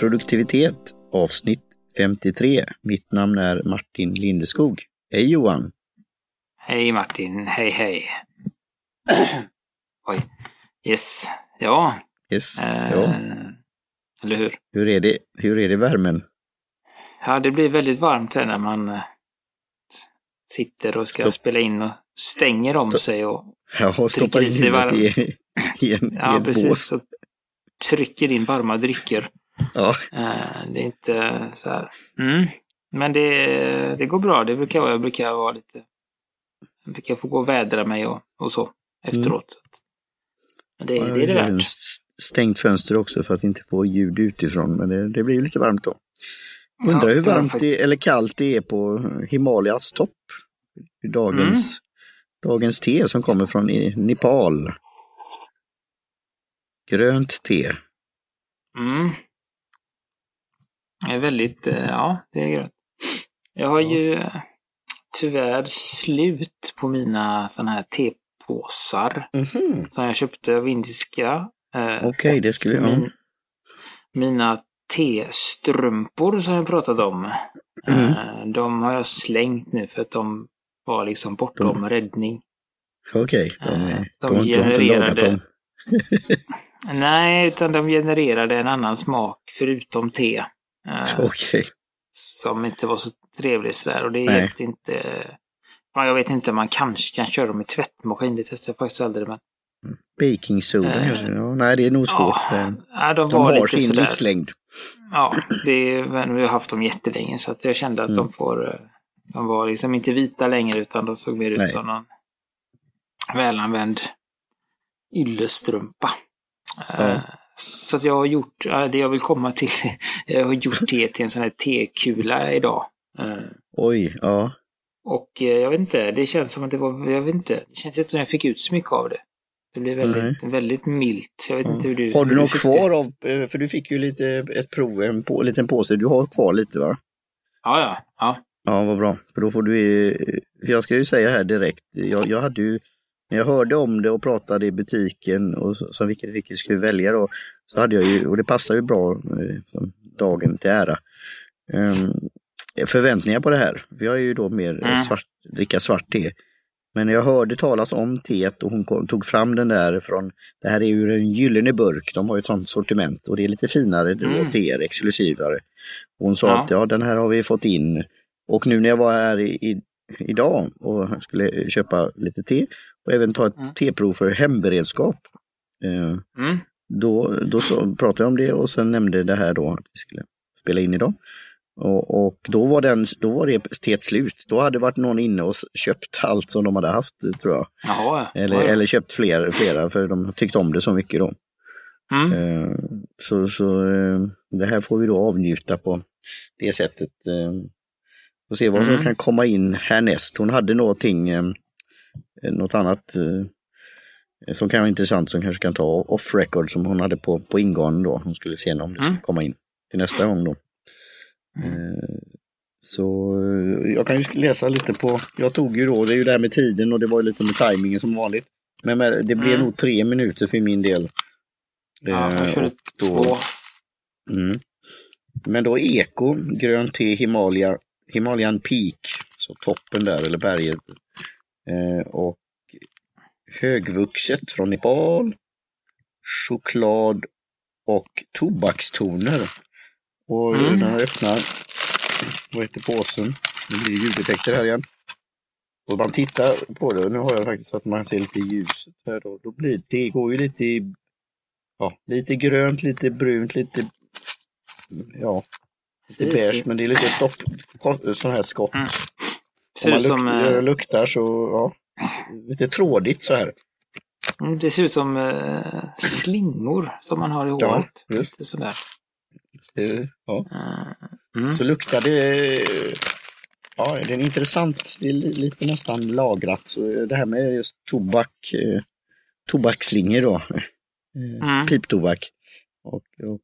produktivitet avsnitt 53. Mitt namn är Martin Lindeskog. Hej Johan! Hej Martin, hej hej. Oj, yes, ja. Yes. Eh, Ja. Eller hur? Hur är det, hur är det i värmen? Ja, det blir väldigt varmt här när man eh, sitter och ska Stopp. spela in och stänger om Stopp. sig och Jag har stoppat i sig varm- i, i, en, i ja, ett precis, bås. och trycker in varma drycker. Ja, Eh, Det är inte så här. Mm. Men det, det går bra. Det brukar vara, jag brukar vara lite... Jag brukar få gå och vädra mig och, och så efteråt. Men det, jag det är det värt. stängt fönster också för att inte få ljud utifrån, men det, det blir lite varmt då. Undrar Ja, hur varmt det, eller kallt det är på Himalayas topp. Dagens, Mm. dagens te som kommer från Nepal. Grönt te. Mm. Är väldigt, eh, ja, det är grönt. Jag har ju eh, tyvärr slut på mina sådana här tepåsar Mhm. som jag köpte av indiska. Eh, Okej, det skulle jag... Min, mina T-strumpor som jag pratade om. Mm. De har jag slängt nu för att de var liksom bortom De- räddning. Okej, de, är- de de, genererade- dem. Nej, utan de genererade en annan smak förutom te. Eh, Okej. Som inte var så trevlig sådär och det hjälpte inte. Ja, Jag vet inte, man kanske kan köra dem i tvättmaskin, det testade jag faktiskt aldrig. Men... Baking soda Eh, kanske? Ja, nej, det är nog svårt. Ja, Eh, de De var har lite sin sådär. livslängd. Ja, det är, men vi har haft dem jättelänge så att jag kände att Mm. de får... eh, De var liksom inte vita längre utan de såg mer ut Nej. som någon välanvänd yllestrumpa. Ja. Så att jag har gjort, det jag vill komma till, jag har gjort te till en sån här tekula idag. Eh, Oj, ja. Och eh, jag vet inte, det känns som att det var, jag vet inte, det känns inte som jag fick ut så mycket av det. Det blev väldigt, väldigt milt. Jag vet inte hur du... Har du hur något kvar det. av, eh, för du fick ju lite ett prov, en på, liten påse, du har kvar lite va? Ja, ja, ja. Ja, vad bra. För då får du, för jag ska ju säga här direkt, jag, jag hade ju, när jag hörde om det och pratade i butiken och så, så vilket, vilket skulle välja då, så hade jag ju, och det passar ju bra eh, som dagen till ära, ehm, förväntningar på det här. Vi har ju då mer eh, Mm. svart, dricka svart te. Men när jag hörde talas om teet och hon kom, tog fram den där från, det här är ju en gyllene burk, de har ju ett sånt sortiment och det är lite finare Mm. teer, exklusivare. Och hon sa Ja. att ja, den här har vi fått in. Och nu när jag var här i, i, idag och skulle köpa lite te och även ta ett Mm. teprov för hemberedskap. Eh, Mm. då, då så, pratade jag om det och sen nämnde det här då att vi skulle spela in idag. Och, och då, var den, då var det teet slut. Då hade varit någon inne och köpt allt som de hade haft, tror jag. Jaha, ja. Eller, eller köpt fler, flera för de tyckte om det så mycket då. Mm. Eh, Så, så eh, det här får vi då avnjuta på det sättet. eh. Och se vad som Mm. kan komma in härnäst. Hon hade någonting, eh, något annat eh, som kan vara intressant som kanske kan ta off record som hon hade på, på ingången då. Hon skulle se om det skulle Mm. komma in till nästa gång då. Mm. Eh, Så eh, jag kan ju läsa lite på, jag tog ju då, det är ju det här med tiden och det var ju lite med tajmingen som vanligt. Men det blev Mm. nog tre minuter för min del. ja, Eh, jag körde då- två. Mm. Men då eko, grönt te, Himalaya, Himalayan Peak, så toppen där, eller berget. Eh, och högvuxet från Nepal, choklad och tobakstoner. Och Mm. när jag öppnar, vad heter påsen? Nu blir det ljudeffekter här igen. Och man tittar på det, och nu har jag faktiskt så att man ser lite ljuset här då. då blir, det går ju lite i, ja, lite grönt, lite brunt, lite, ja, lite beige, men det är lite stopp, sån här skott. Mm. Om Ser man ut som, luk- eh, luktar så, ja, lite trådigt så här. mm, det ser ut som eh, slingor som man har i Ja, håret. just. Lite sådär. Det, ja. Eh, Mm. Så luktar det, ja, det är intressant, det är li- lite nästan lagrat. Så det här med just tobak, eh, tobaksslingor då, eh, Mm. piptobak. Och, och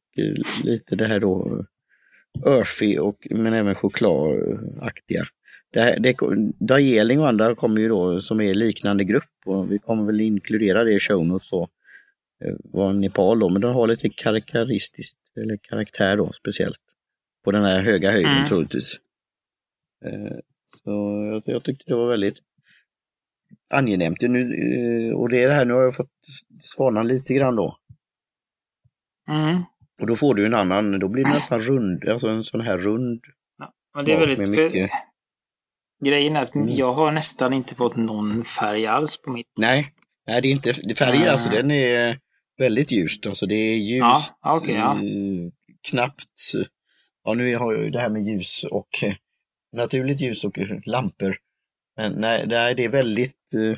lite det här då, earthy och men även chokladaktiga. Det det, Dajeling och andra kommer ju då som är liknande grupp och vi kommer väl inkludera det i show notes då. eh, var Nepal då, men den har lite karaktäristiskt, eller karaktär då speciellt. På den här höga höjden Mm. troligtvis. Eh, Så jag, jag tyckte det var väldigt angenämt. Nu, eh, och det är det här, nu har jag fått svalna lite grann då. Mm. Och då får du en annan, då blir det nästan rund, alltså en sån här rund. Men det är väldigt... mycket- grejen är att Mm. jag har nästan inte fått någon färg alls på mitt. Nej, nej det är inte, det färgen alltså Nej. den är väldigt ljust. Alltså det är ljust, Ja, okej, ja. eh, knappt. Ja nu har jag ju det här med ljus och eh, naturligt ljus och eh, lampor. Men nej, det är väldigt, eh,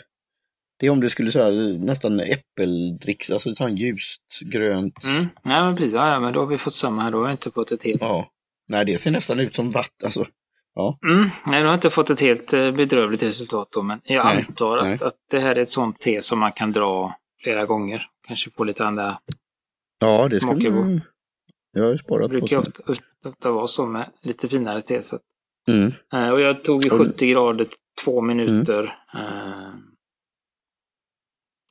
det är om du skulle säga eh, nästan äppeldricks, alltså sån ljust grönt. Mm. Nej men precis, ja, men då har vi fått samma här. Då har jag inte fått ett helt... Ja. Nej det ser nästan ut som vatten. Alltså. Mm. Nej, du har inte fått ett helt eh, bedrövligt resultat då, men jag Nej, antar att, nej. att det här är ett sånt te som man kan dra flera gånger. Kanske få lite andra... Ja det skulle gott. jag har ju Det sparat på. brukar ofta, ofta vara så med lite finare te. Så. Mm. Eh, och jag tog i Och- 70 grader två minuter.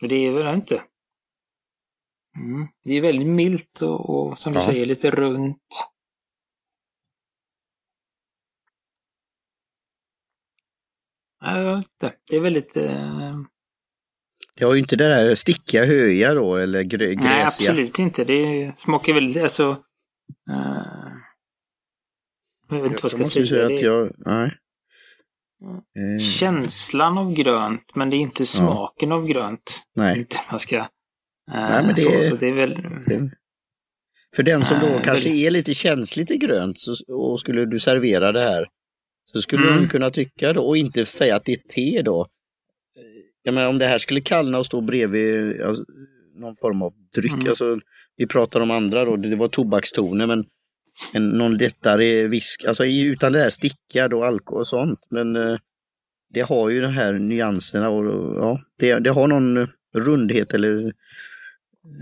Och det är väl inte. Mm. Det är väldigt milt och, och som du Ja. säger lite runt. Jag vet inte. Det är väldigt... Eh, Det har ju inte det där stickiga höja då eller grö, gräsiga. nej, absolut inte. Det smakar väldigt... Alltså, eh, jag vet inte vad jag ska säga. säga att Det jag, nej. Eh, känslan av grönt, men det är inte smaken av grönt. nej. Inte man ska... eh, Nej, men det så, är- så det är väl... Det- För den som då kanske väldigt- är lite känslig till grönt så, och skulle du servera det här så skulle Mm. de kunna tycka då och inte säga att det är te då. Jag menar om det här skulle kallna och stå bredvid alltså, någon form av dryck, Mm. alltså vi pratar om andra då, det var tobakstoner men en, någon lättare visk, alltså utan det här stickad och alkohol och sånt. Men eh, det har ju de här nyanserna och ja, det, det har någon rundhet eller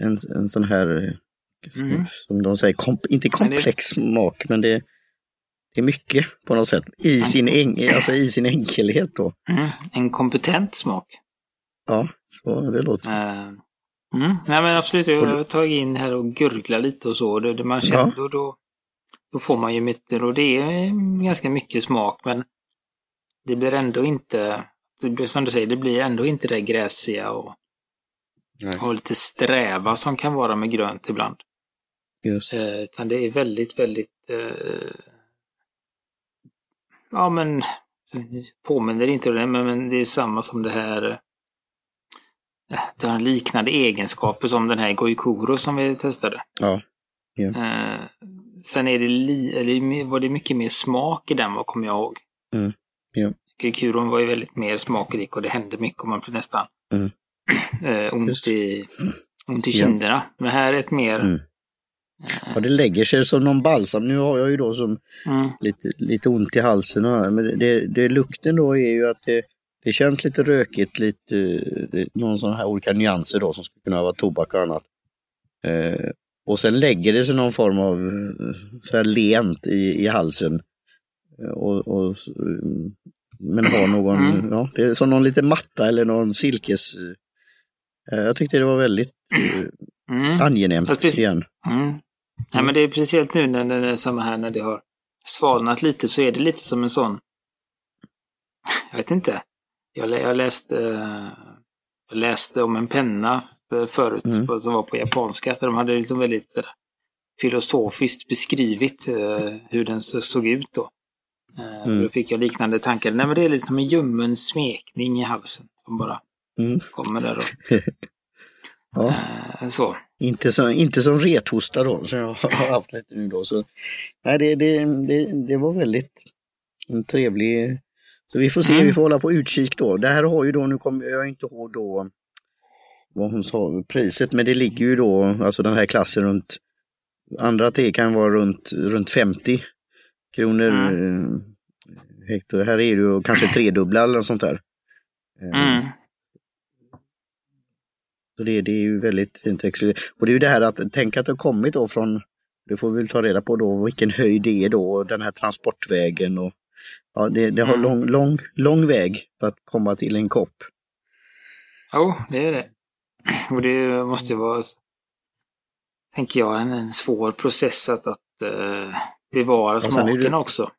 en, en sån här, eh, som, Mm. som de säger, komp, inte Men det- komplex smak, men det, det är mycket på något sätt. I sin, en, alltså i sin enkelhet då. Mm, en kompetent smak. Ja, så det låter. Eh, mm, nej men absolut, jag har tagit in här och gurglat lite och så. Det, det man känner, Ja. då, då, då får man ju mycket, och det är ganska mycket smak men det blir ändå inte, det blir, som du säger, det blir ändå inte det gräsiga och, Nej. och lite sträva som kan vara med grönt ibland. Just. Eh, utan det är väldigt, väldigt eh, Ja men påminner inte om det, men, det är samma som det här eh, Det har liknande egenskaper som den här Goikuro som vi testade. Ja. Eh, sen är det, li, eller var det mycket mer smak i den vad kommer jag ihåg. Mm. Ja. Goikuron var ju väldigt mer smakrik och det hände mycket och man blev nästan Mm. eh, ont, i, ont i kinderna. Men här är ett mer Mm. Ja, det lägger sig som någon balsam. Nu har jag ju då som mm, lite, lite ont i halsen. Och, men det, det, lukten då är ju att det, det känns lite rökigt, lite, någon sån här olika nyanser då som skulle kunna vara tobak och annat. Eh, och sen lägger det sig någon form av eh, så här lent i, i halsen. Eh, Och, och, mm, men har någon, Mm. ja, det är som någon liten matta eller någon silkes... Eh, jag tyckte det var väldigt eh, mm. angenämt igen. Mm. Ja, men det är speciellt nu när det är samma här när det har svalnat lite så är det lite som en sån. Jag vet inte. Jag, lä- jag läste, eh, jag läste om en penna eh, förut Mm. på, som var på japanska. Där de hade liksom väldigt sådär, filosofiskt beskrivit eh, hur den så, såg ut då. Eh, Mm. Då fick jag liknande tankar. Nej, men det är lite som en ljummen smekning i halsen som bara Mm. kommer där. Och, Ja. eh, så. Inte som, inte som rethosta då, som jag har haft lite nu då. Så, nej, det, det, det, det var väldigt en trevlig... Så vi får se, Mm. vi får hålla på utkik då. Det här har ju då, nu kommer jag inte ihåg då vad hon sa, priset, men det ligger ju då, alltså den här klassen runt, andra te kan vara runt, runt 50 kronor Mm. eh, hektar. Här är det ju kanske tredubbla eller något sånt där. Eh, Mm. Så det, det är ju väldigt fint exklusivt. Och det är ju det här att tänka att det har kommit då från, det får vi väl ta reda på då, vilken höjd det är då, den här transportvägen och ja, det, det har Mm. lång, lång, lång väg för att komma till en kopp. Jo, det är det. Och det måste vara tänker jag, en, en svår process att, att uh, bevara smaken det, också.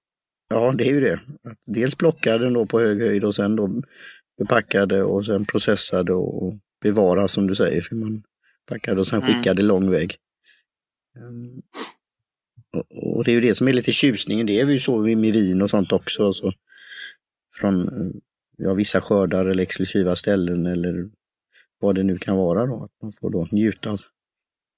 Ja, det är ju det. Dels plocka den då på hög höjd och sen då förpackade och sen processade och bevara som du säger. Man packade och sen mm. skickade lång väg. Um, och, och, det är ju det som är lite tjusningen. Det är ju så med vin och sånt också. Så från ja, vissa skördar eller exklusiva ställen eller vad det nu kan vara då. Att man får då njuta av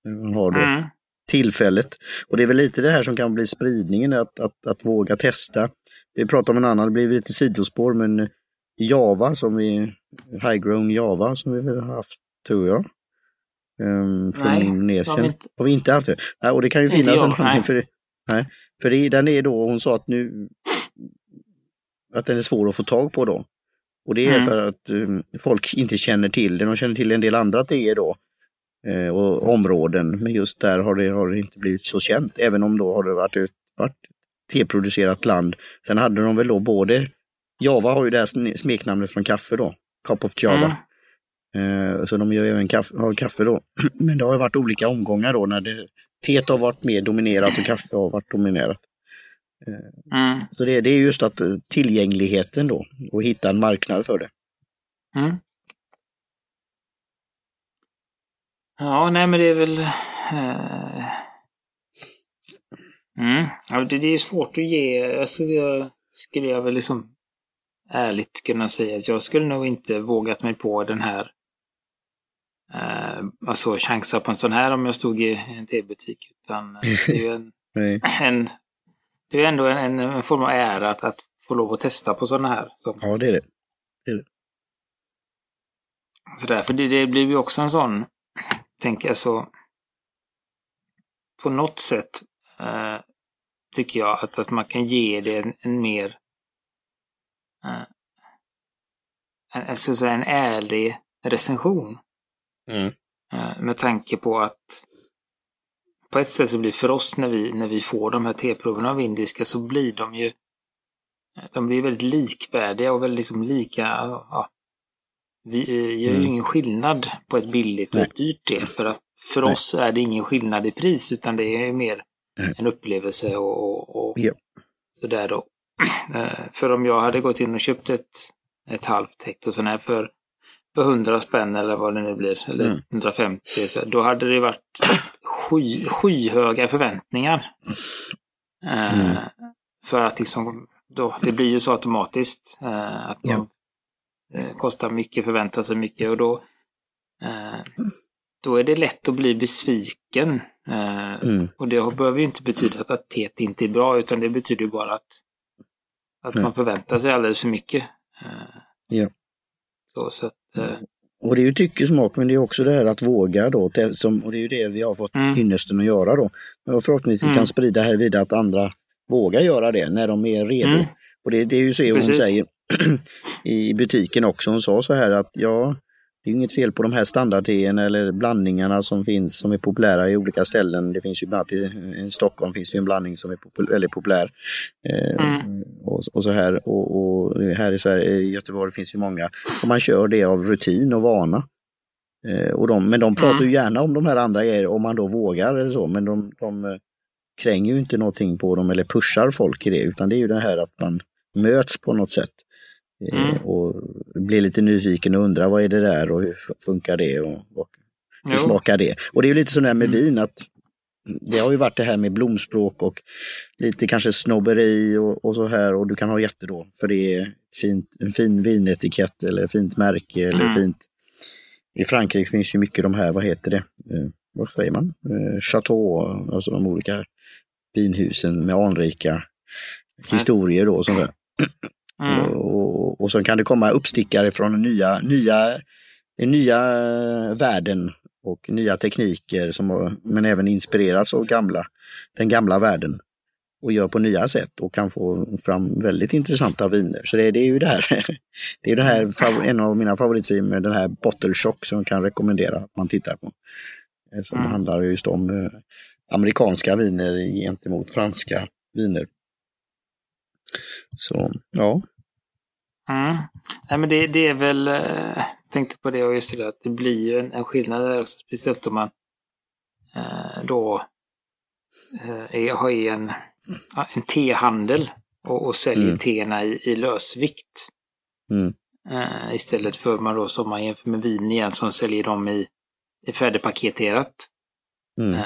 man har då mm. tillfället. Och det är väl lite det här som kan bli spridningen, att, att, att våga testa. Vi pratar om en annan, det blir lite sidospår, men Java som vi, Highgrown Java som vi väl har haft, tror jag. Um, från nej, Indonesien. Har vi inte, har vi inte haft det? Nej, och det kan ju finnas jag, en anledning för. Nej, för det, den är då, hon sa att nu att den är svår att få tag på då. Och det är mm. för att um, folk inte känner till den. De känner till en del andra teer då eh, och områden. Men just där har det, har det inte blivit så känt. Även om då har det varit varit teproducerat land. Sen hade de väl då både Java har ju det här smeknamnet från kaffe då, Cup of Java. Mm. Eh, så de gör även kaffe, har kaffe då. Men det har varit olika omgångar då när det, teet har varit mer dominerat och kaffe har varit dominerat. Eh, mm. Så det, det, är just att eh, tillgängligheten då och hitta en marknad för det. Mm. Ja, nej men det är väl... Uh... Mm. Ja, det, det, är svårt att ge. Alltså, jag skulle jag väl liksom ärligt kunna säga att jag skulle nog inte vågat mig på den här eh, alltså chansa på en sån här om jag stod i en tebutik. Utan det är ju en, en, det är ändå en, en, form av ära att, att få lov att testa på sådana här. Så. Ja, det är det. det, är det. Så därför det, det blir ju också en sån, tänker jag så, på något sätt eh, tycker jag att, att man kan ge det en, en mer Eh, jag skulle säga en ärlig recension. Mm. Eh, med tanke på att på ett sätt så blir för oss när vi, när vi får de här teproverna av indiska så blir de ju de blir väldigt likvärdiga och väldigt liksom lika. Ja, vi gör ju mm. ingen skillnad på ett billigt och ett dyrt te. För att för Nej. oss är det ingen skillnad i pris utan det är mer en upplevelse och, och, och ja. sådär då. Eh, för om jag hade gått in och köpt ett, ett halvt hekto sån här för, för 100 spänn eller vad det nu blir, eller mm. 150, så då hade det varit sky, skyhöga förväntningar. Eh, mm. För att liksom, då, det blir ju så automatiskt eh, att de ja. kostar mycket, förväntar sig mycket och då då är det lätt att bli besviken. Mm. Och det behöver ju inte betyda att teet inte är bra, utan det betyder bara att att man förväntar sig alldeles för mycket. Eh, ja. Så, så att, eh, och det är ju tyckesmak men det är också det här att våga då, och det är ju det vi har fått mm. ynnesten att göra då. Men förhoppningsvis mm. kan sprida här vidare att andra vågar göra det när de är redo. Mm. Och det, det, är ju så Precis. hon säger i butiken också. Hon sa så här att ja, det är inget fel på de här standardteerna eller blandningarna som finns som är populära i olika ställen. Det finns ju bland annat i, i Stockholm finns det en blandning som är popul väldigt populär. Eh, mm. och, och, så här och, och, här i Sverige, i Göteborg finns ju många. Och man kör det av rutin och vana. Eh, och de, men de pratar mm. ju gärna om de här andra grejerna om man då vågar eller så. Men de, de eh, kränger ju inte någonting på dem eller pushar folk i det utan det är ju det här att man möts på något sätt. Eh, mm. Och blir lite nyfiken och undrar vad är det där och hur funkar det och, och hur jo. smakar det? Och det är ju lite sådär med mm. vin att det har ju varit det här med blomspråk och lite kanske snobberi och, och så här och du kan ha jätte då för det är fint, en fin vinetikett eller fint märke eller mm. fint. I Frankrike finns ju mycket de här, vad heter det, eh, vad säger man, eh, chateau, alltså de olika vinhusen med anrika historier då. Sånt där. Mm. Och, och så kan det komma uppstickare från nya, nya, nya världen och nya tekniker, som, men även inspireras av gamla, den gamla världen och gör på nya sätt och kan få fram väldigt intressanta viner. Så det, det är ju det här, det är det här en av mina favoritfilmer, den här Bottle Shock som jag kan rekommendera att man tittar på. Eh, som mm. handlar just om eh, amerikanska viner gentemot franska viner. Så ja. Mm. Nej, men det, det är väl, jag eh, tänkte på det och just det att det blir ju en, en skillnad där också, speciellt om man eh, då eh, är, har en, en tehandel och, och säljer Mm. teerna i, i lösvikt. Mm. Eh, istället för man då som man jämför med vin igen som säljer dem i, i färdigpaketerat. Mm.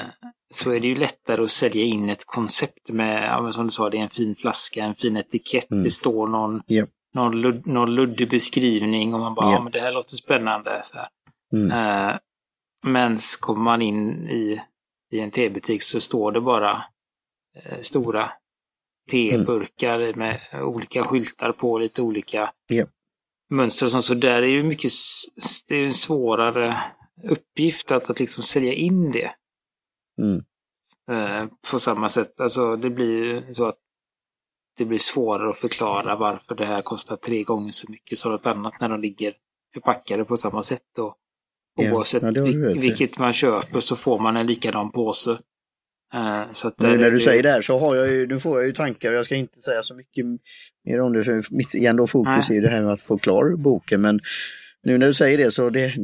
Så är det ju lättare att sälja in ett koncept med, som du sa, det är en fin flaska, en fin etikett, Mm. det står någon, Ja. någon, lud, någon luddig beskrivning och man bara, Ja. ja men det här låter spännande. Så här. Mm. Eh, men kommer man in i, i en tebutik så står det bara eh, stora teburkar med olika skyltar på, lite olika Ja. mönster och sånt. Så där är ju mycket, det är en svårare uppgift att, att liksom sälja in det Mm. eh, på samma sätt. Alltså det blir ju så att det blir svårare att förklara varför det här kostar tre gånger så mycket som något annat när de ligger förpackade på samma sätt. Och oavsett ja, vil- vilket man köper så får man en likadan påse. Eh, så Nu när är du det- säger det här så har jag ju, nu får jag ju tankar, jag ska inte säga så mycket mer om det, för mitt igen fokus är ju det här med att få klar boken, men nu när du säger det så det,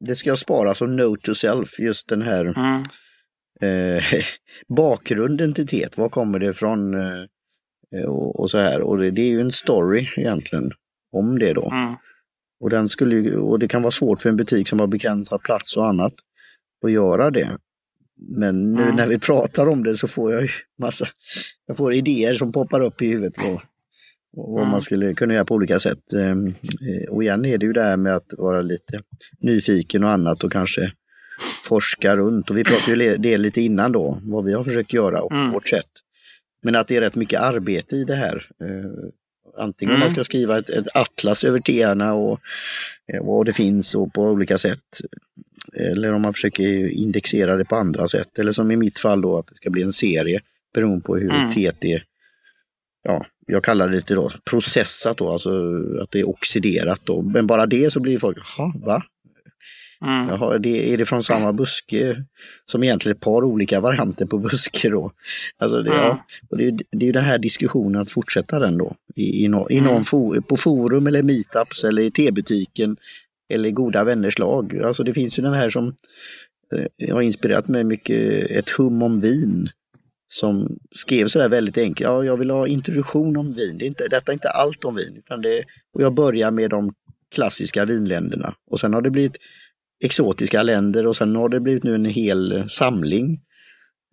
det ska jag spara som note to self, just den här Mm, eh, bakgrunden till teet, var kommer det ifrån eh, och, och så här. Och det, det är ju en story egentligen om det då. mm, Och, den skulle och det kan vara svårt för en butik som har begränsad plats och annat att göra det. Men nu Mm. när vi pratar om det så får jag ju massa, jag får idéer som poppar upp i huvudet. Och, och vad Mm. man skulle kunna göra på olika sätt. Ehm, eh, Och igen är det ju det här med att vara lite nyfiken och annat och kanske forska runt. Och vi pratade ju det lite innan då, vad vi har försökt göra och Mm. vårt sätt. Men att det är rätt mycket arbete i det här. Eh, Antingen om man Mm. ska skriva ett, ett atlas över teerna och eh, vad det finns och på olika sätt. Eller om man försöker indexera det på andra sätt. Eller som i mitt fall då att det ska bli en serie beroende på hur Mm. är. Ja, jag kallar det lite då processat då, alltså att det är oxiderat då. Men bara det så blir folk, jaha, va? Mm, Jaha, det, är det från samma buske? Som egentligen ett par olika varianter på buske då. Alltså det, Mm. ja, och det, är- det är ju den här diskussionen att fortsätta den då. I, i, nå- i någon Mm. for, på forum eller meetups eller i tebutiken eller goda vänners lag. Alltså det finns ju den här som eh, har inspirerat mig mycket, ett hum om vin. Som skrev sådär väldigt enkelt, ja jag vill ha introduktion om vin. Det är inte, detta är inte allt om vin. Utan det, och jag börjar med de klassiska vinländerna. Och sen har det blivit exotiska länder och sen har det blivit nu en hel samling.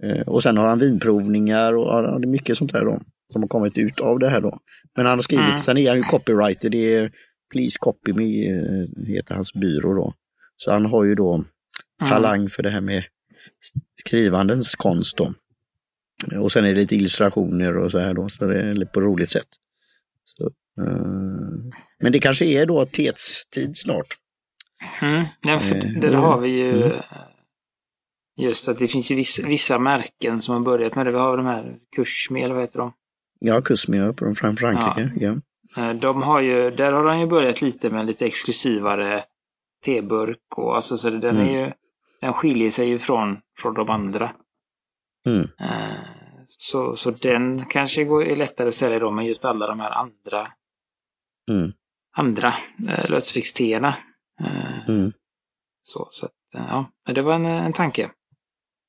Eh, och sen har han vinprovningar och det är mycket sånt där då. Som har kommit ut av det här då. Men han har skrivit, Mm. sen är han ju copywriter, det är Please Copy Me eh, heter hans byrå då. Så han har ju då talang för det här med skrivandens konst då. Och sen är det lite illustrationer och så här då, så det är lite på roligt sätt. Så, eh, men det kanske är då Tets tid snart. Mm. Ja, Eh, där ja. har vi ju Mm. just att det finns ju vissa, vissa märken som har börjat med det. Vi har de här Kushmi, eller vad heter de? Ja, Kusmi från Fran- Frankrike. Ja. Eh, De har ju, där har de ju börjat lite med en lite exklusivare teburk och alltså så den Mm. är ju, den skiljer sig ju från, från de andra. Mm. Eh, Så, så den kanske går, är lättare att sälja då, men just alla de här andra, Mm. andra lösviktsteerna. Eh, Mm. Så, så eh, ja, det var en, en tanke.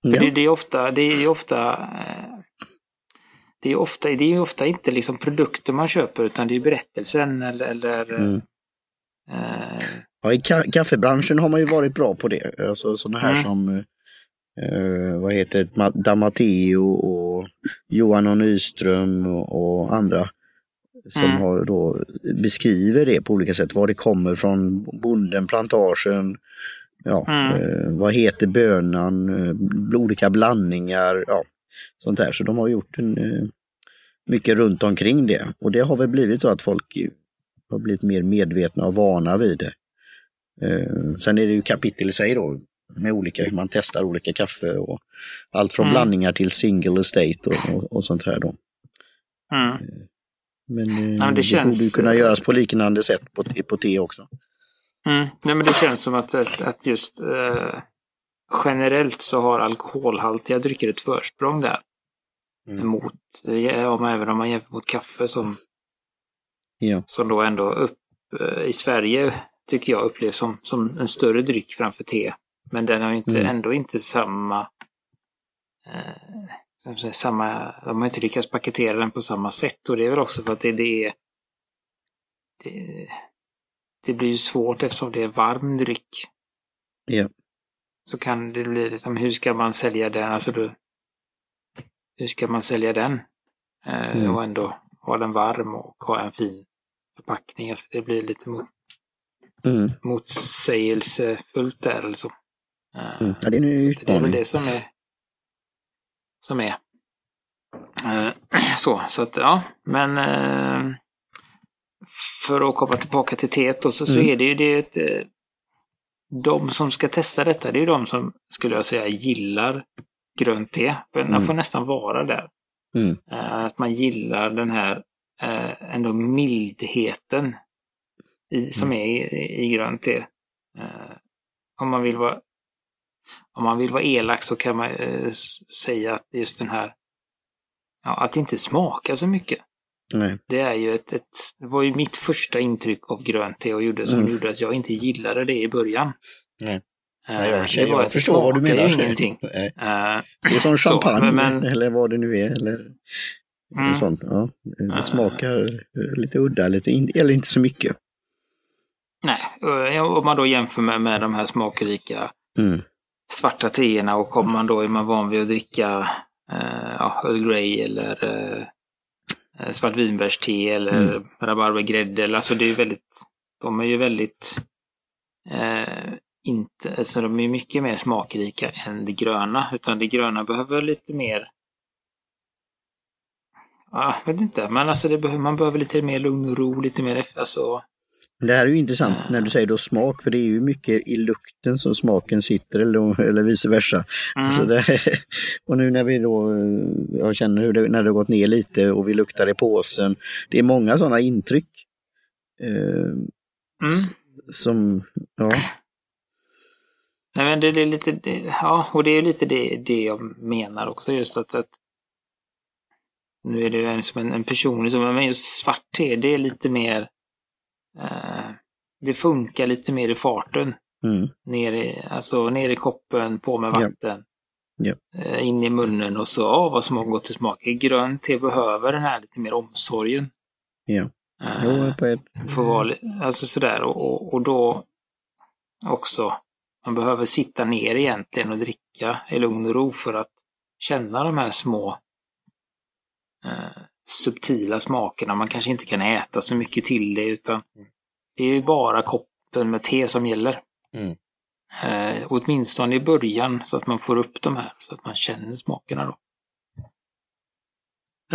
Ja. det, det är ofta, det är ofta eh, det är ofta, det är ofta inte liksom produkter man köper utan det är berättelsen eller, eller Mm. eh, Ja, I ka- kaffebranschen har man ju varit bra på det. Alltså sådana här Mm. som eh, vad heter Damateo och Johan och Nyström och, och andra. Som Mm. har då beskriver det på olika sätt. Var det kommer från bonden, plantagen. Ja, Mm. eh, vad heter bönan, eh, olika blandningar. Ja, sånt där. Så de har gjort en, eh, mycket runt omkring det. Och det har väl blivit så att folk har blivit mer medvetna och vana vid det. Eh, sen är det ju kapitel i sig då med olika, hur man testar olika kaffe och allt från Mm. blandningar till single estate och, och, och sånt här då. mm, Men, eh, men det det, känns, borde kunna eh, göras på liknande sätt på, på te också. mm. Nej men det känns som att, att, att just eh, generellt så har alkoholhaltiga drycker ett försprång där. Mm. Mot, eh, om, även om man jämför mot kaffe som, Ja. som då ändå upp eh, i Sverige tycker jag upplevs som, som en större dryck framför te. Men den har ju inte, Mm. ändå inte samma eh, samma, de har inte lyckats paketera den på samma sätt och det är väl också för att det, det är det, det blir ju svårt eftersom det är varm dryck. Ja. Så kan det bli liksom, hur ska man sälja den? Alltså då, hur ska man sälja den? Eh, Mm. Och ändå ha den varm och ha en fin förpackning. Alltså det blir lite mot, Mm. motsägelsefullt där eller så. Eh, Mm. Ja, det är en Det är väl utmaning. det som är som är. Eh, så, så att ja, men eh, för att komma tillbaka till teet då, så, så Mm. är det ju det ett, eh, de som ska testa detta, det är ju de som skulle jag säga gillar grönt te. Man Mm. får nästan vara där. Mm. Att man gillar den här ändå mildheten i, som Mm. är i, i grönt te. Om man vill vara om man vill vara elak så kan man eh, säga att just den här ja, att det inte smakar så mycket. Nej. Det är ju ett, ett det var ju mitt första intryck av grönt te och gjorde, som Mm. gjorde att jag inte gillade det i början. Nej. Eh, Nej, jag, det var jag det förstår vad du menar. ju ingenting. Nej. Eh, Det är som Så, champagne men- eller vad det nu är. Eller Mm. sånt. Ja. Det Eh. smakar eh, lite udda, lite in, eller inte så mycket. nej, eh, om man då jämför med, med de här smakrika Mm. Svarta teerna och kommer man då är man van vid att dricka eh, ja, Earl Grey eller eh, svartvinbärste eller Mm. rabarbergrädde. Alltså det är väldigt, de är ju väldigt eh, inte, alltså de är mycket mer smakrika än det gröna. Utan det gröna behöver lite mer Ja, jag vet inte, men alltså det behöver, man behöver lite mer lugn och ro, lite mer, alltså, Det här är ju intressant när du säger då smak, för det är ju mycket i lukten som smaken sitter eller, eller vice versa. mm, Så det, och nu när vi då, eh, jag känner hur det, när det gått ner lite och vi luktar i påsen. Det är många sådana intryck. Eh, mm. som, ja, Nej men det, är lite, det, ja, och det är lite det, det jag menar också just att, att nu är det ju en, som en, personlig som, men just svart te, det är lite mer, eh, det funkar lite mer i farten. mm, Ner i, alltså ner i koppen, på med Ja. vatten. Ja. Eh, in i munnen och så, ja, vad som har gått till smak. Grönt te behöver den här lite mer omsorgen. ja. Eh, Jo, vara, li- alltså sådär och, och, och då också, man behöver sitta ner egentligen och dricka i lugn och ro för att känna de här små eh, subtila smakerna. Man kanske inte kan äta så mycket till det utan det är ju bara koppen med te som gäller. Mm. Eh, åtminstone i början så att man får upp de här, så att man känner smakerna då.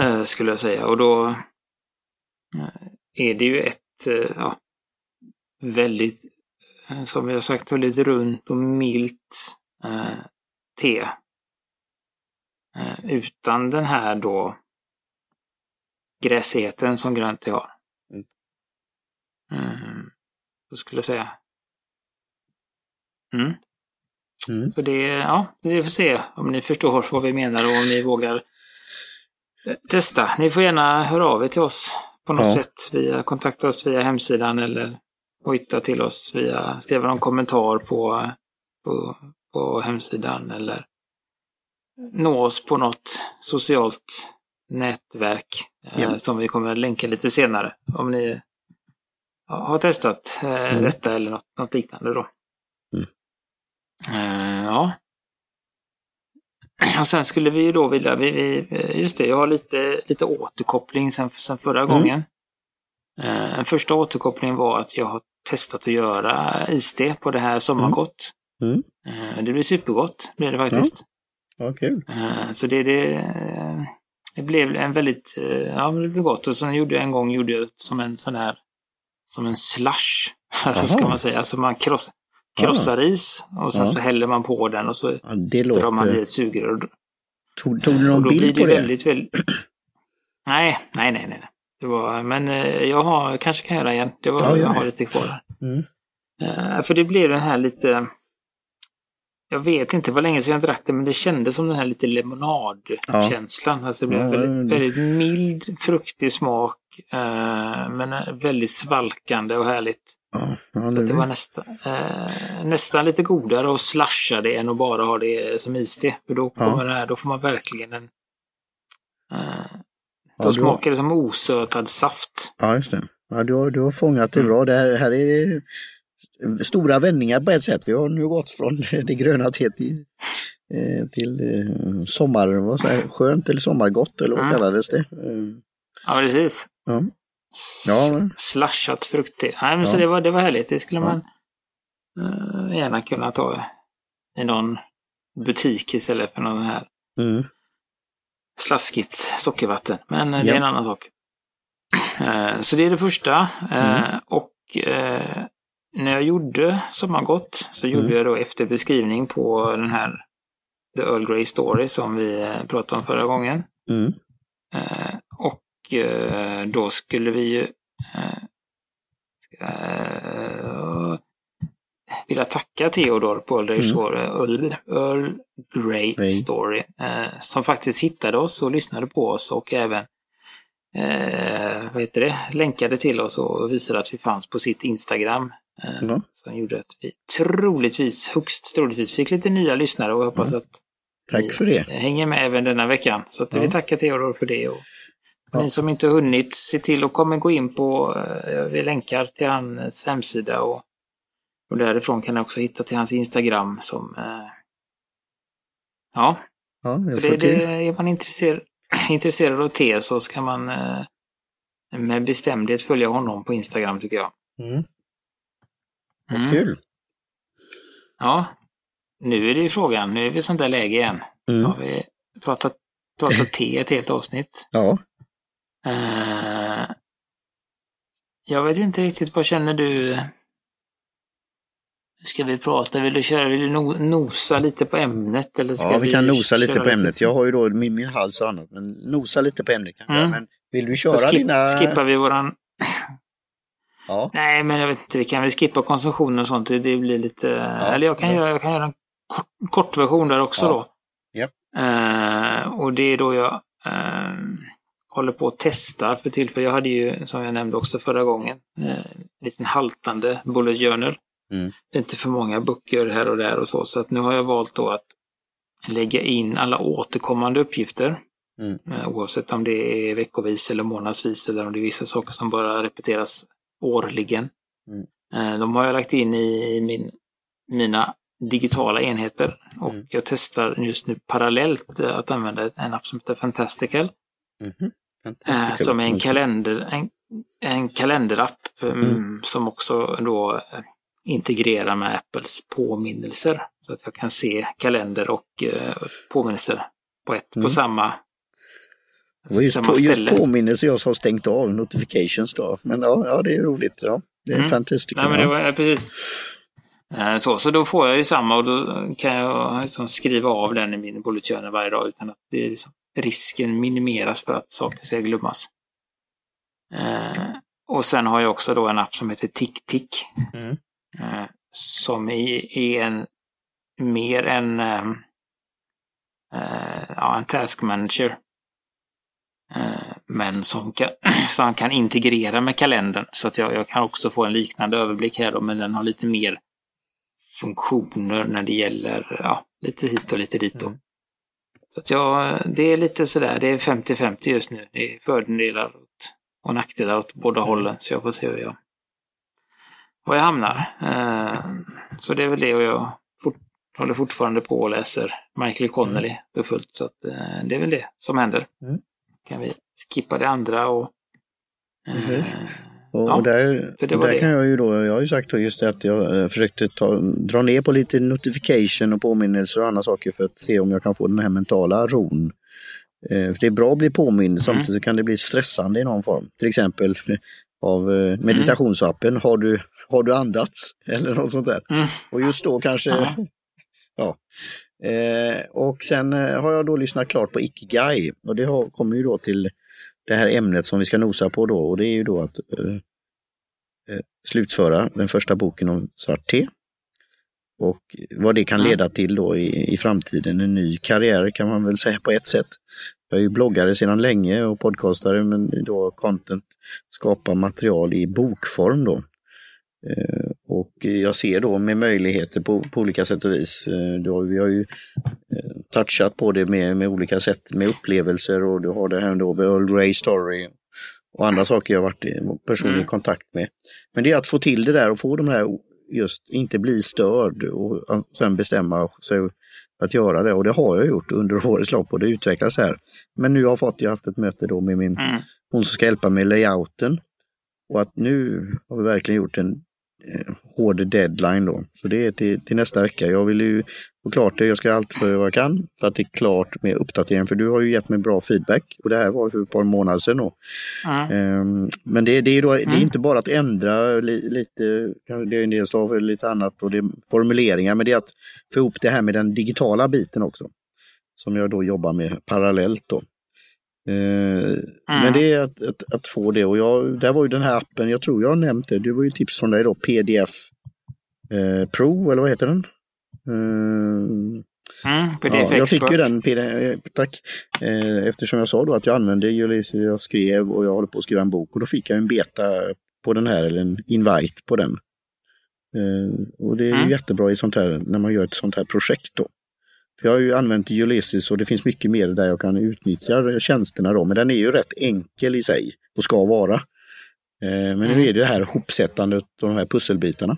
Eh, skulle jag säga. Och då eh, är det ju ett eh, ja, väldigt, eh, som vi har sagt, väldigt runt och milt eh, te. Eh, utan den här då gräsigheten som grönt te har. Mm. Mm, så skulle jag säga. Mm. mm, Så det, ja, vi får se om ni förstår vad vi menar och om ni vågar eh, testa. Ni får gärna höra av er till oss på något Ja. sätt. Via, kontakta oss via hemsidan eller hojta till oss via, skriva någon kommentar på, på, på hemsidan eller nå oss på något socialt nätverk eh, Ja. som vi kommer länka lite senare. Om ni har testat eh, Mm. detta eller något, något liknande då. Mm. Eh, ja. Och sen skulle vi ju då vilja, vi, vi, just det, jag har lite, lite återkoppling sen, sen förra Mm. gången. Den första återkopplingen var att jag har testat att göra iste på det här sommargott. Mm. Eh, Det blir supergott, blir det faktiskt. ja. Eh, Så det, det, eh, det blev en väldigt, eh, ja det blev gott. Och sen gjorde jag en gång gjorde jag som en sån här, som en slush. Ska man säga. Alltså man kross, krossar is och sen Ja. så häller man på den och så Ja, det drar man i låter... ett sugrör. Och, Tog, tog du och någon bild det på det? väldigt, väldigt... Nej, nej, nej, nej. Det var, men eh, jag har, kanske kan göra igen. Det var, gör jag har lite kvar. Mm. Eh, för det blev den här lite... Jag vet inte vad länge sedan jag drack det, men det kändes som den här lite lemonadkänslan. Alltså det blev Ja, väldigt, väldigt mild, fruktig smak. eh, men eh, väldigt svalkande och härligt. Ja, ja, Så det, var nästan, eh, nästan lite godare att slasha det än att bara ha det som iste. För då, Ja. kommer det här, då får man verkligen en... Eh, Ja, då du- smakar det som osötad saft. ja, just det. Ja, du, har, du har fångat det Mm. bra. Det här, här är stora vändningar på ett sätt. Vi har nu gått från det gröna te till, eh, till eh, sommar, vad säger, skönt eller sommargott eller vad Mm. kallades det? Ja, precis. Ja. Ja, Slashat fruktte. Nej, men så Ja. det var, det var härligt. Det skulle man eh, gärna kunna ta i någon butik istället för någon här Mm. slaskigt sockervatten. Men det är en annan sak. Så det är det första. Mm. Och när jag gjorde Sommargott så gjorde Mm. jag då efter beskrivning på den här The Earl Grey Story som vi eh, pratade om förra gången. Mm. Eh, Och eh, då skulle vi ju eh, ska, eh, vilja tacka Theodor på Earl Grey Mm. Story, Earl, Earl Grey Grey. Story eh, som faktiskt hittade oss och lyssnade på oss och även eh, vad heter det, länkade till oss och visade att vi fanns på sitt Instagram. Eh, Ja. Som gjorde att vi troligtvis, högst troligtvis, fick lite nya lyssnare och hoppas att Tack för det. hänger med även denna veckan. Så att Ja. vi tackar Theodor för det. Och Ja. Ni som inte hunnit, se till att komma gå in på, eh, vi länkar till hans hemsida och, och därifrån kan ni också hitta till hans Instagram som eh, Ja, Ja, det, det, är man intresserad, intresserad av te så ska man eh, med bestämdhet följa honom på Instagram tycker jag. Mm. Mm. Kul. Ja, nu är det ju frågan, nu är vi i sånt där läge igen. Mm. Har vi pratat, pratat te ett helt avsnitt? Ja. Eh, jag vet inte riktigt, vad känner du? Hur ska vi prata? Vill du köra, vill du no, nosa lite på ämnet? Eller ska ja, vi kan nosa lite på ämnet. Jag har ju då min, min hals och annat, men nosa lite på ämnet kanske. Mm. Men vill du köra skip, dina... skippar vi våran... Ja. Nej, men jag vet inte, vi kan väl skippa konsumtionen och sånt. Det blir lite... eller jag kan, ja. göra, jag kan göra en kort, kort version där också Ja. då. Japp. Eh, och det är då jag eh, håller på att testa för tillfället. Jag hade ju, som jag nämnde också förra gången, eh, en liten haltande bullet journal. Mm. Inte för många böcker här och där och så. Så att nu har jag valt då att lägga in alla återkommande uppgifter. Mm. Eh, Oavsett om det är veckovis eller månadsvis eller om det är vissa saker som bara repeteras årligen. Mm. Eh, De har jag lagt in i min, mina digitala enheter och Mm. jag testar just nu parallellt eh, att använda en app som heter Fantastical. Mhm. Eh, Fantastic. som är en, kalender, en, en kalenderapp mm, Mm. som också då integrerar med Apples påminnelser. Så att jag kan se kalender och påminnelser på, ett, Mm. på samma, Det var just, på, just påminnelse jag har stängt av notifications då. Men ja, ja det är roligt. Ja. Det är Mm. fantastiskt. Nej, men det var ja, precis. Eh, Så, så då får jag ju samma och då kan jag liksom skriva av den i min bullet journal varje dag utan att det är liksom, risken minimeras för att saker ska glömmas. Eh, och sen har jag också då en app som heter TickTick. Mm. Eh, som är, är en mer en, ehm, eh, ja, en task manager. Eh, men som kan, som kan integrera med kalendern. Så att jag, jag kan också få en liknande överblick här då, men den har lite mer funktioner när det gäller ja, lite hit och lite dit. Då. Mm. Så att jag, det är lite sådär, det är 50-50 just nu. Det är fördelar och nackdelar åt båda hållen. Så jag får se hur jag, var jag hamnar. Eh, så det är väl det och jag fort, håller fortfarande på och läser Michael Connelly för fullt. Så att, eh, det är väl det som händer. Mm. Kan vi skippa det andra och... eh, Precis. Och, Ja, och där, för det var där det. kan jag ju då, jag har ju sagt just det att jag eh, försökte ta, dra ner på lite notification och påminnelser och andra saker för att se om jag kan få den här mentala ron. Eh, för det är bra att bli påmind, Mm. samtidigt så kan det bli stressande i någon form. Till exempel av eh, meditationsappen, har, du, har du andats? Eller något sånt där. Mm. Och just då kanske, Ja. Eh, och sen eh, har jag då lyssnat klart på Ikigai och det har, kommer ju då till det här ämnet som vi ska nosa på då och det är ju då att eh, eh, slutföra den första boken om svart te. Och vad det kan leda till då i, i framtiden, en ny karriär kan man väl säga på ett sätt. Jag är ju bloggare sedan länge och podcastare men då content, skapa material i bokform då. Eh, och jag ser då med möjligheter på, på olika sätt och vis. Eh, då, vi har ju eh, touchat på det med, med olika sätt med upplevelser och du har det här då med Earl Grey Story och andra saker jag varit i personlig mm. kontakt med. Men det är att få till det där och få de här, just inte bli störd och sen bestämma sig att göra det. Och det har jag gjort under årets lopp och det utvecklas här. Men nu har jag fått, jag haft ett möte då med min, mm. hon som ska hjälpa med layouten. Och att nu har vi verkligen gjort en eh, hård deadline då. Så det är till, till, nästa vecka. Jag vill ju få klart det. Jag ska allt för vad jag kan för att det är klart med uppdateringen. För du har ju gett mig bra feedback och det här var för ett par månader sedan. Då. Mm. Um, men det, det, är då, mm. det är inte bara att ändra li, lite, det är en del stav lite annat och det är formuleringar, men det är att få ihop det här med den digitala biten också. Som jag då jobbar med parallellt. Då. Mm. Men det är att, att, att, få det och jag, där var ju den här appen, jag tror jag har nämnt det, det var ju tips från dig då, PDF eh, Pro eller vad heter den? Uh, mm, PDF ja, jag fick ju den, PDF, tack, eh, eftersom jag sa då att jag använde Ulysses, jag skrev och jag håller på att skriva en bok och då fick jag en beta på den här, eller en invite på den. Eh, och det är mm. jättebra i sånt här, när man gör ett sånt här projekt då. Jag har ju använt Ulysses och det finns mycket mer där jag kan utnyttja tjänsterna då, men den är ju rätt enkel i sig och ska vara. Eh, men nu mm. är det det här hopsättandet av de här pusselbitarna.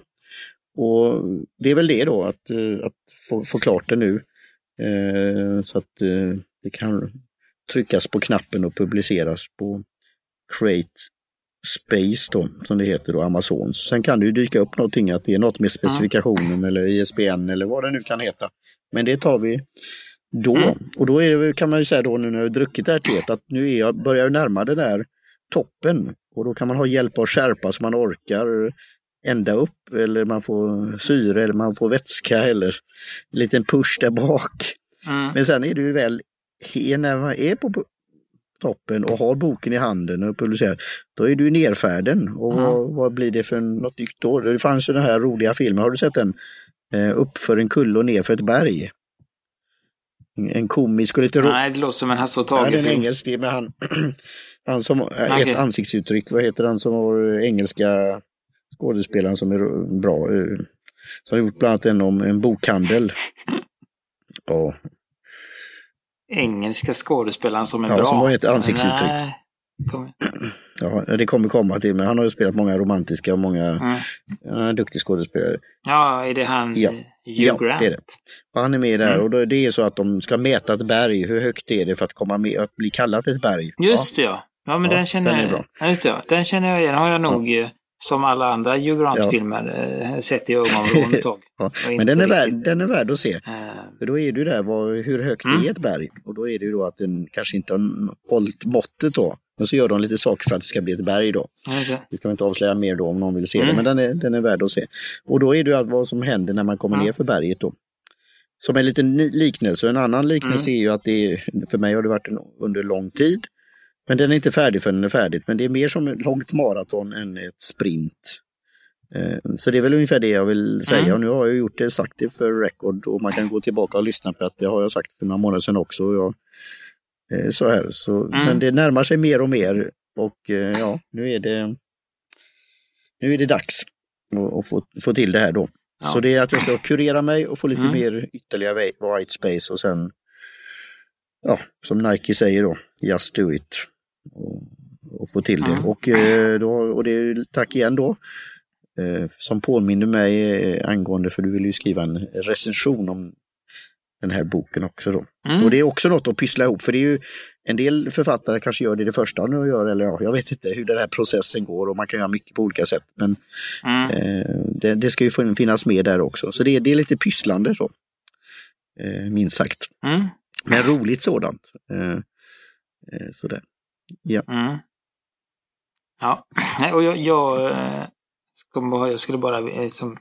Och det är väl det då, att, eh, att få, få klart det nu. Eh, så att det kan tryckas på knappen och publiceras på Create Space då, som det heter då, Amazon. Sen kan det ju dyka upp någonting, att det är något med specifikationen mm. eller ISBN eller vad det nu kan heta. Men det tar vi då. Mm. Och då är, kan man ju säga då nu när jag druckit det här teet att nu är jag, börjar jag närma det där toppen. Och då kan man ha hjälp av skärpa så man orkar ända upp eller man får syre eller man får vätska eller en liten push där bak. Mm. Men sen är det ju väl, när man är på toppen och har boken i handen och publicerar, då är du i nerfärden. Och mm. vad, vad, blir det för något nytt då? Det fanns ju den här roliga filmen, har du sett den? Eh, upp för en kulle och ner för ett berg. En komisk och lite rolig. Nej, det låter som en Hasse och Tage. Ja, det är en engelsk, det med han, han som, okay. ett ansiktsuttryck, vad heter han som var engelska skådespelaren som är bra. Eh, som har gjort bland annat en om en bokhandel. Ja. Engelska skådespelaren som är ja, bra? som har ett ansiktsuttryck. Nej. Ja, det kommer komma till, men han har ju spelat många romantiska och många mm. ja, duktig skådespelare. Ja, är det han ja. Hugh ja, Grant? Det är det. Och han är med där mm. och då, det är så att de ska mäta ett berg. Hur högt är det för att komma med, att bli kallat ett berg? Just ja. det ja. Ja, men ja, den känner den är bra. Ja, just det, ja. Den känner jag igen. har jag nog ja. Som alla andra Hugh Grant-filmer ja. sett i ögonvrån ett tag. ja. Men den är, värd, den är värd att se. Uh. För då är ju där vad, hur högt mm. är ett berg? Och då är det ju då att den kanske inte har hållit måttet då. Men så gör de lite saker för att det ska bli ett berg då. Okay. Det ska vi inte avslöja mer då om någon vill se mm. det, men den är, den är värd att se. Och då är det ju vad som händer när man kommer mm. ner för berget då. Som en liten liknelse. En annan liknelse mm. är ju att det är, för mig har det varit en, under lång tid. Men den är inte färdig förrän den är färdig. Men det är mer som ett långt maraton än ett sprint. Eh, så det är väl ungefär det jag vill säga. Mm. Och nu har jag gjort det, sagt det för record och man kan gå tillbaka och lyssna på att det har jag sagt för några månader sedan också. Jag Eh, så här. Så, mm. Men det närmar sig mer och mer och eh, ja, nu är det, nu är det dags att få, få till det här då. Ja. Så det är att jag ska kurera mig och få lite mm. mer ytterligare white space och sen, ja, som Nike säger då, just do it. Och, få till det. Mm. Och, eh, då, och det är tack igen då som påminner mig angående, för du vill ju skriva en recension om den här boken också. Då. Mm. Och det är också något att pyssla ihop för det är ju en del författare kanske gör det det första nu gör eller ja, jag vet inte hur den här processen går och man kan göra mycket på olika sätt. Men mm. eh, det, det, ska ju finnas med där också. Så det, det är lite pysslande så. Eh, minst sagt. Mm. Men roligt sådant. Eh, eh sådär. Ja. Mm. Ja, och jag, jag, eh, jag skulle bara liksom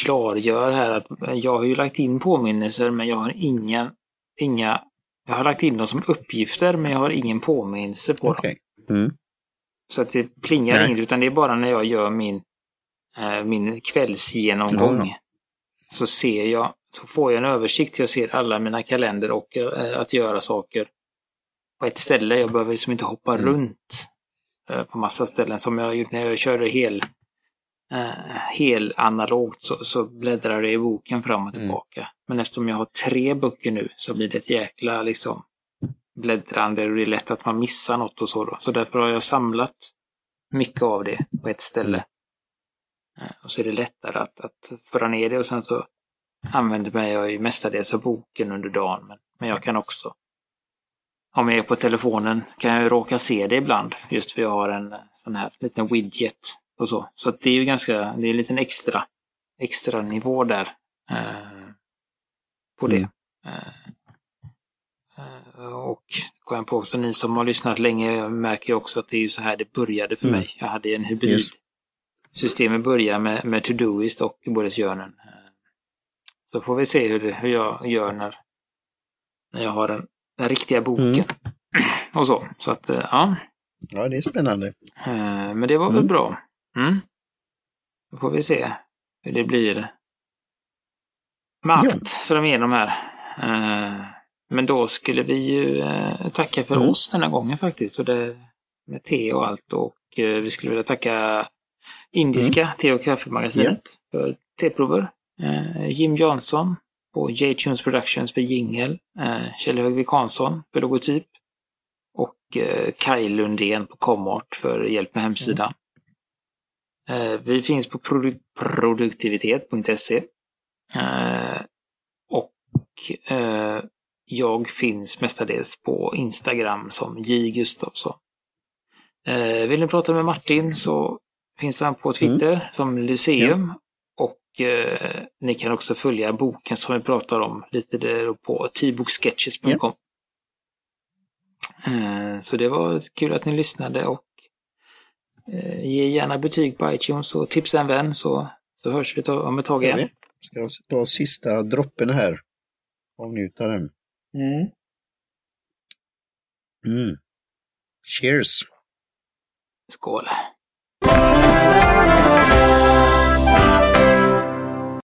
klargör här att jag har ju lagt in påminnelser men jag har inga, inga jag har lagt in dem som uppgifter men jag har ingen påminnelse på okay. dem. Mm. Så att det plingar inget utan det är bara när jag gör min, min kvällsgenomgång. Mm. Så ser jag, så får jag en översikt. Jag ser alla mina kalender och att göra saker på ett ställe. Jag behöver liksom inte hoppa mm. runt äh, på massa ställen som jag har gjort när jag körde hel eh, hel analogt så, så bläddrar det i boken fram och Mm. tillbaka. Men eftersom jag har tre böcker nu så blir det ett jäkla liksom bläddrande och det är lätt att man missar något och så då. Så därför har jag samlat mycket av det på ett ställe. Eh, Och så är det lättare att, att föra ner det och sen så använder mig jag ju mestadels av boken under dagen. Men, men jag kan också, om jag är på telefonen, kan jag ju råka se det ibland. Just för jag har en eh, sån här liten widget och så. Så det är ju ganska, det är en liten extra, extra nivå där. Eh, på det. Mm. Eh, eh, och kom jag på också, ni som har lyssnat länge märker ju också att det är ju så här det började för Mm. mig. Jag hade en hybrid. Yes. Systemet börjar med, med Todoist och Journal. Eh, Så får vi se hur, det, hur jag gör när, när jag har den, den riktiga boken. Mm. Och så. Så att, eh, ja. Ja, det är spännande. Eh, Men det var väl Mm. bra. Mm. Då får vi se hur det blir med Ja. allt framigenom här. Eh, Men då skulle vi ju tacka för Mm. oss den här gången faktiskt. Och det, med te och allt. Och vi skulle vilja tacka Indiska Mm. te och kaffemagasinet för teprover. Jim Jansson på J-Tunes Productions för jingel. Eh, Kjell Högvik Hansson för logotyp. Och eh, Kaj Lundén på Comart för hjälp med hemsidan. Eh, vi finns på produ- produktivitet.se. Eh, och eh, jag finns mestadels på Instagram som J Gustafsson. Eh, vill ni prata med Martin så finns han på Twitter som Lyceum. Och eh, ni kan också följa boken som vi pratar om lite där på tboksketches.com. Eh, så det var kul att ni lyssnade och eh, ge gärna betyg på iTunes och tipsa en vän så, så hörs vi om ett tag igen. Ska jag ta sista droppen här. Avnjuta den. Mm. Mm. Cheers! Skål!